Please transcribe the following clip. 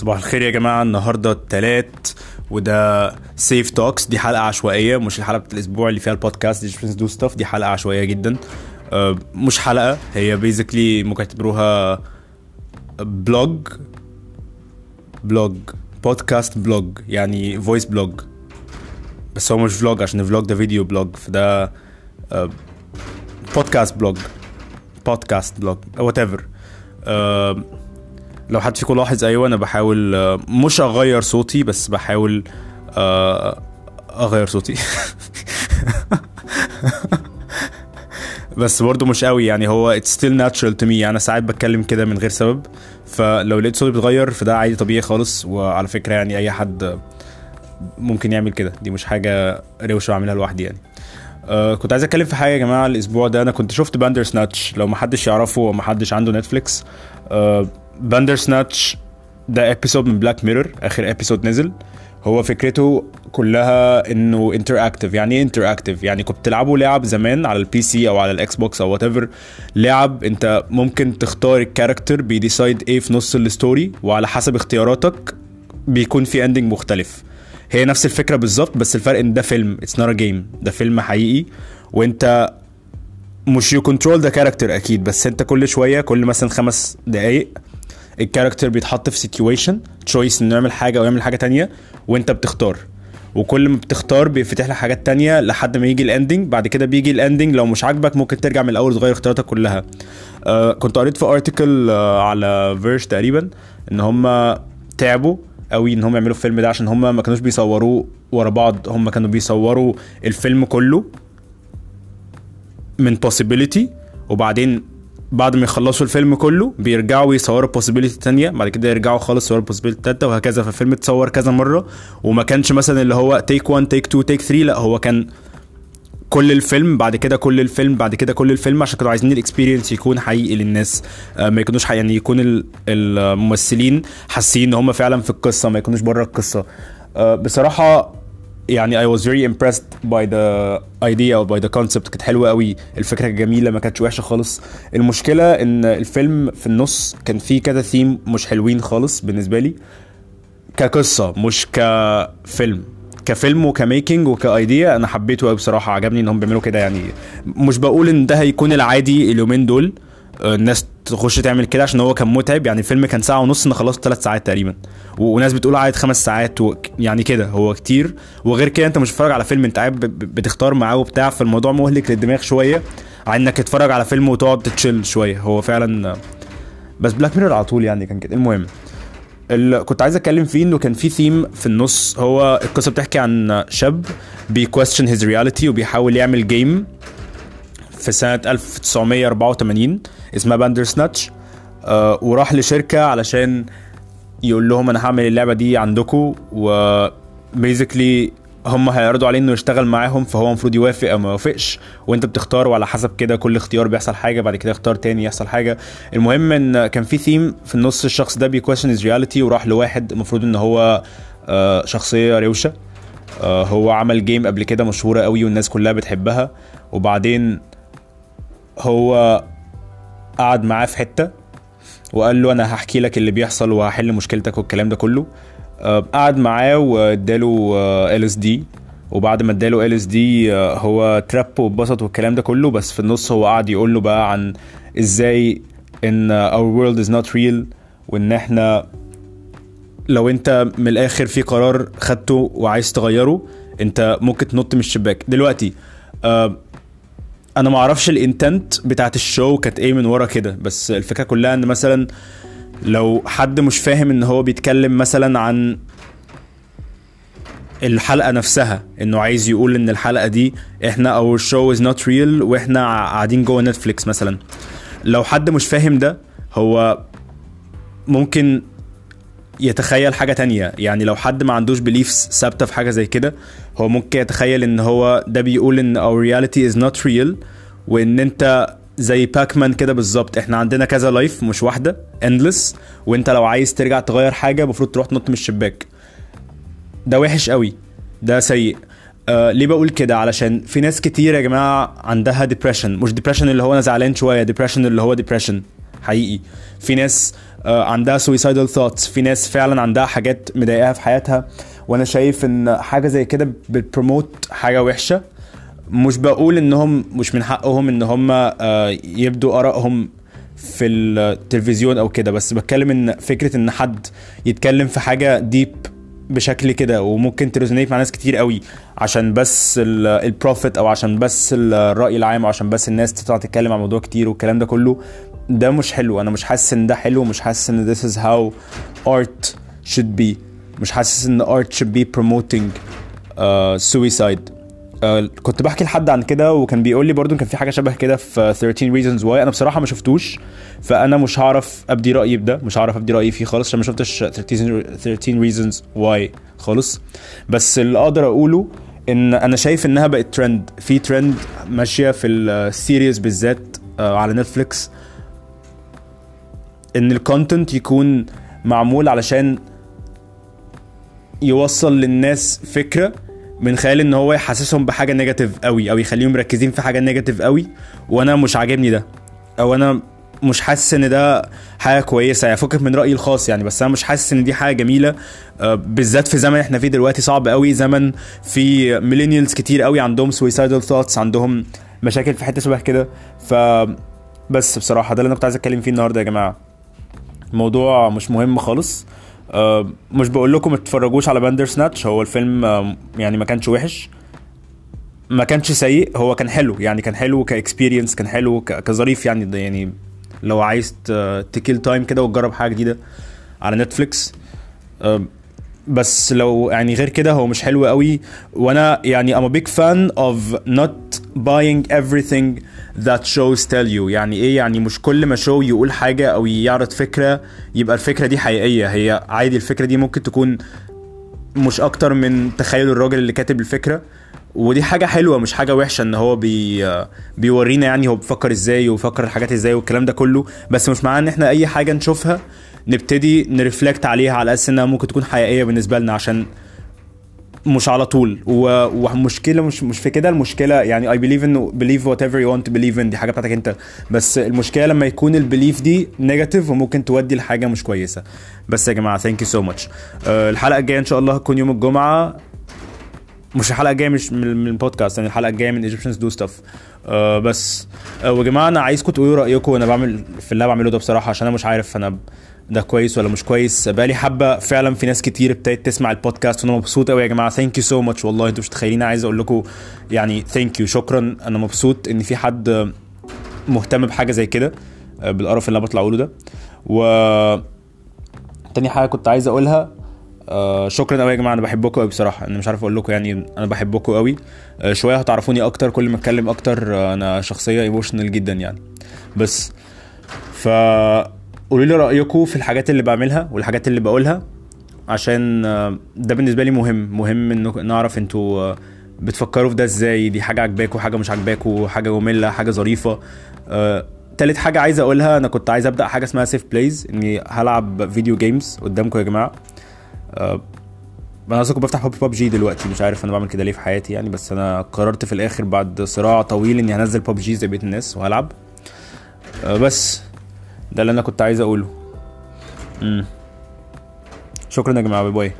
صباح الخير يا جماعة النهاردة التلات وده Seif Talks دي حلقة عشوائية مش الحلقة بتاعت الأسبوع اللي فيها ال podcast the do stuff دي حلقة عشوائية جدا. أه، مش حلقة هي basically ممكن تعتبروها vlog vlog podcast vlog يعني voice vlog بس هو مش vlog عشان ال vlog ده video vlog فده podcast vlog podcast vlog whatever لو حد فيكم لاحظ أيوه أنا بحاول آه، مش أغير صوتي بس بحاول آه، أغير صوتي. بس برضه مش قوي يعني هو still natural to me يعني أنا ساعات بتكلم كده من غير سبب. فلو لقيت صوتي بيتغير فده عادي طبيعي خالص. وعلى فكرة يعني أي حد ممكن يعمل كده. دي مش حاجة روشة بعملها لوحدي يعني. آه كنت عايز أتكلم في حاجة يا جماعة الأسبوع ده. أنا كنت شفت Bandersnatch لو ما حدش يعرفه وما حدش عنده Netflix آه Bandersnatch ده episode من Black Mirror آخر episode نزل. هو فكرته كلها إنه interactive يعني إيه interactive يعني كنت بتلعبوا لعب زمان على ال PC أو على ال Xbox أو whatever لعب أنت ممكن تختار ال character بي decide إيه في نص ال story وعلى حسب اختياراتك بيكون في ending مختلف. هي نفس الفكرة بالظبط بس الفرق إن ده فيلم it's not game ده فيلم حقيقي. وأنت مش you control the character أكيد بس أنت كل شوية كل مثلا خمس دقايق ال character بيتحط في situation choice إنه يعمل حاجة أو يعمل حاجة تانية وأنت بتختار. وكل ما بتختار بيفتح لك حاجات تانية لحد ما يجي ال ending بعد كده بيجي ال ending لو مش عاجبك ممكن ترجع من الأول تغير اختياراتك كلها. آه كنت قريت في article آه على Verge تقريبا إن هم تعبوا قوي إن هم يعملوا الفيلم ده عشان هم ما كانوش بيصوروه ورا بعض. هم كانوا بيصوروا الفيلم كله من possibility وبعدين بعد ما يخلصوا الفيلم كله بيرجعوا يصوروا possibility تانية بعد كده يرجعوا خالص يصوروا possibility تالتة وهكذا. فالفيلم اتصور كذا مرة وما كانش مثلا اللي هو take 1 take 2 take 3 لا هو كان كل الفيلم بعد كده كل الفيلم بعد كده كل الفيلم عشان كانوا عايزين الاكسبيرينس يكون حقيقي للناس. آه، ما يكونوش حقيقي يعني يكون ال- الممثلين حاسين إن هم فعلا في القصة ما يكونوش بره القصة. آه، بصراحة يعني I was very impressed by the idea or by the concept. كانت حلوة قوي. الفكرة كانت جميلة ما كانتش وحشة خالص. المشكلة إن الفيلم في النص كان فيه كذا ثيم مش حلوين خالص بالنسبة لي. كقصة مش كفيلم. كفيلم وكميكنج وكايديا أنا حبيته قوي بصراحة. عجبني ان هم بيعملوا كده يعني. مش بقول إن ده هيكون العادي اليومين دول. الناس تخش تعمل كده عشان هو كان متعب. يعني الفيلم كان ساعة ونص أنا خلصت ثلاث ساعات تقريبا. وناس بتقول قعد خمس ساعات و... يعني كده هو كتير. وغير كده أنت مش بتتفرج على فيلم أنت قاعد بتختار معاه وبتاع. فالموضوع مهلك للدماغ شوية عن إنك تتفرج على فيلم وتقعد تتشيل شوية. هو فعلا بس Black Mirror على طول يعني كان كده. المهم اللي كنت عايز أتكلم فيه إنه كان في ثيم في النص. هو القصة بتحكي عن شاب بي question his reality وبيحاول يعمل game في سنة 1984 اسمها Bandersnatch آه وراح لشركة علشان يقول لهم أنا هعمل اللعبة دي عندكم و basically هم هيعرضوا عليه إنه يشتغل معاهم فهو المفروض يوافق أو ما يوافقش وأنت بتختار وعلى حسب كده كل اختيار بيحصل حاجة بعد كده اختار تاني يحصل حاجة. المهم إن كان في ثيم في النص الشخص ده بي question his reality وراح لواحد المفروض إن هو آه، شخصية روشة آه، هو عمل game قبل كده مشهورة قوي والناس كلها بتحبها وبعدين هو قعد معاه في حتة وقال له أنا هحكي لك اللي بيحصل وهحل مشكلتك والكلام ده كله. آه، قعد معاه واداله LSD وبعد ما اداله LSD هو trip واتبسط والكلام ده كله. بس في النص هو قعد يقول له بقى عن إزاي إن our world is not real وإن إحنا لو أنت من الآخر في قرار خدته وعايز تغيره أنت ممكن تنط من الشباك. دلوقتي آه أنا ما أعرفش ال intent بتاعت ال show كانت إيه من ورا كده بس الفكرة كلها ان مثلا لو حد مش فاهم ان هو بيتكلم مثلا عن الحلقة نفسها انه عايز يقول ان الحلقة دي إحنا our show is not real وإحنا قاعدين جوه Netflix مثلا. لو حد مش فاهم ده هو ممكن يتخيل حاجة تانية. يعني لو حد ما عندوش beliefs ثابتة في حاجة زي كده هو ممكن يتخيل إن هو ده بيقول إن our reality is not real وإن أنت زي Pac-Man كده بالظبط. إحنا عندنا كذا life مش واحدة endless. وأنت لو عايز ترجع تغير حاجة المفروض تروح تنط من الشباك. ده وحش قوي. ده سيء. آه ليه بقول كده؟ علشان في ناس كتير يا جماعة عندها depression مش depression اللي هو أنا زعلان شوية depression اللي هو depression حقيقي. في ناس عندها suicidal thoughts. في ناس فعلا عندها حاجات مضايقاها في حياتها. وأنا شايف إن حاجة زي كده بت promote حاجة وحشة. مش بقول إنهم مش من حقهم إن هم آه، يبدوا آرائهم في التلفزيون أو كده. بس بتكلم إن فكرة إن حد يتكلم في حاجة deep بشكل كده وممكن ت resonate مع ناس كتير قوي عشان بس ال profit أو عشان بس الرأي العام أو عشان بس الناس تطلع تتكلم عن موضوع كتير والكلام ده كله. ده مش حلو. أنا مش حاسس إن ده حلو مش حاسس إن this is how art should be. مش حاسس إن art should be promoting uh, suicide. آه، كنت بحكي لحد عن كده وكان بيقول لي برضو كان في حاجة شبه كده في 13 reasons why. أنا بصراحة ما شفتوش فأنا مش هعرف أبدي رأيي بده مش هعرف أبدي رأيي فيه خالص عشان ما شفتش 13 13 reasons why خالص. بس اللي أقدر أقوله إن أنا شايف إنها بقت ترند في ترند ماشية في ال series بالذات آه، على Netflix إن ال content يكون معمول علشان يوصل للناس فكرة من خلال إن هو يحسسهم بحاجة negative قوي أو يخليهم مركزين في حاجة negative قوي وأنا مش عاجبني ده أو أنا مش حاسس إن ده حاجة كويسة. يعني فكك من رأيي الخاص يعني بس أنا مش حاسس إن دي حاجة جميلة. آه، بالذات في زمن إحنا فيه دلوقتي صعب قوي. زمن في millennials كتير قوي عندهم suicidal thoughts عندهم مشاكل في حتة شبه كده. ف بس بصراحة ده اللي أنا كنت عايز أتكلم فيه النهارده يا جماعة. الموضوع مش مهم خالص. آه، مش بقول لكم ما تتفرجوش على Bandersnatch هو الفيلم آه، يعني ما كانش وحش. ما كانش سيء هو كان حلو. يعني كان حلو ك experience كان حلو كظريف يعني يعني لو عايز ت kill time كده وتجرب حاجة جديدة على نتفليكس بس لو يعني غير كده هو مش حلو قوي. وأنا يعني I'm a big fan of not buying everything that shows tell you. يعني إيه؟ يعني مش كل ما شو يقول حاجة أو يعرض فكرة يبقى الفكرة دي حقيقية. هي عادي الفكرة دي ممكن تكون مش أكتر من تخيل الراجل اللي كاتب الفكرة. ودي حاجة حلوة مش حاجة وحشة إن هو بي بيورينا يعني هو بيفكر إزاي وبيفكر الحاجات إزاي والكلام ده كله. بس مش معناه إن إحنا أي حاجة نشوفها نبتدي ن reflect عليها على أساس إنها ممكن تكون حقيقية بالنسبة لنا عشان مش على طول. ومشكلة مش مش في كده المشكلة يعني I believe إنه believe whatever you believe in دي حاجة بتاعتك أنت. بس المشكلة لما يكون ال belief دي negative وممكن تودي لحاجة مش كويسة. بس يا جماعة thank you so much الحلقة الجاية إن شاء الله هتكون يوم الجمعة. مش الحلقة الجاية مش من البودكاست يعني الحلقة الجاية من Egyptians Do Stuff بس آه ويا جماعة أنا عايزكم تقولوا رأيكم وأنا بعمل في اللي بعمله ده بصراحة عشان أنا مش عارف أنا ده كويس ولا مش كويس؟ بقالي حبة فعلا في ناس كتير ابتدت تسمع البودكاست وأنا مبسوط قوي يا جماعة. thank you so much والله أنتوا مش متخيلين. عايز أقول لكم يعني thank you شكرا. أنا مبسوط إن في حد مهتم بحاجة زي كده بالقرف اللي أنا بطلع أقوله ده. و تاني حاجة كنت عايز أقولها آه شكرا قوي يا جماعة. أنا بحبكم قوي بصراحة. أنا مش عارف أقول لكم يعني أنا بحبكم قوي آه شوية هتعرفوني أكتر. كل ما أتكلم أكتر آه أنا شخصية emotional جدا يعني. بس ف قولوا لي رايكم في الحاجات اللي بعملها والحاجات اللي بقولها عشان آه، ده بالنسبة لي مهم. مهم إنه نعرف أنتوا آه، بتفكروا في ده إزاي. دي حاجة عجباكوا حاجة مش عجباكوا حاجة مملة حاجة ظريفة. آه، تالت حاجة عايز أقولها أنا كنت عايز أبدأ حاجة اسمها Seif Plays إني هلعب video games قدامكم يا جماعة. أنا أصلا كنت بفتح باب جي دلوقتي مش عارف أنا بعمل كده ليه في حياتي يعني بس أنا قررت في الآخر بعد صراع طويل إني هنزل باب جي زي بقية الناس وهلعب. بس ده اللي أنا كنت عايز أقوله. امم شكرا يا جماعة. bye bye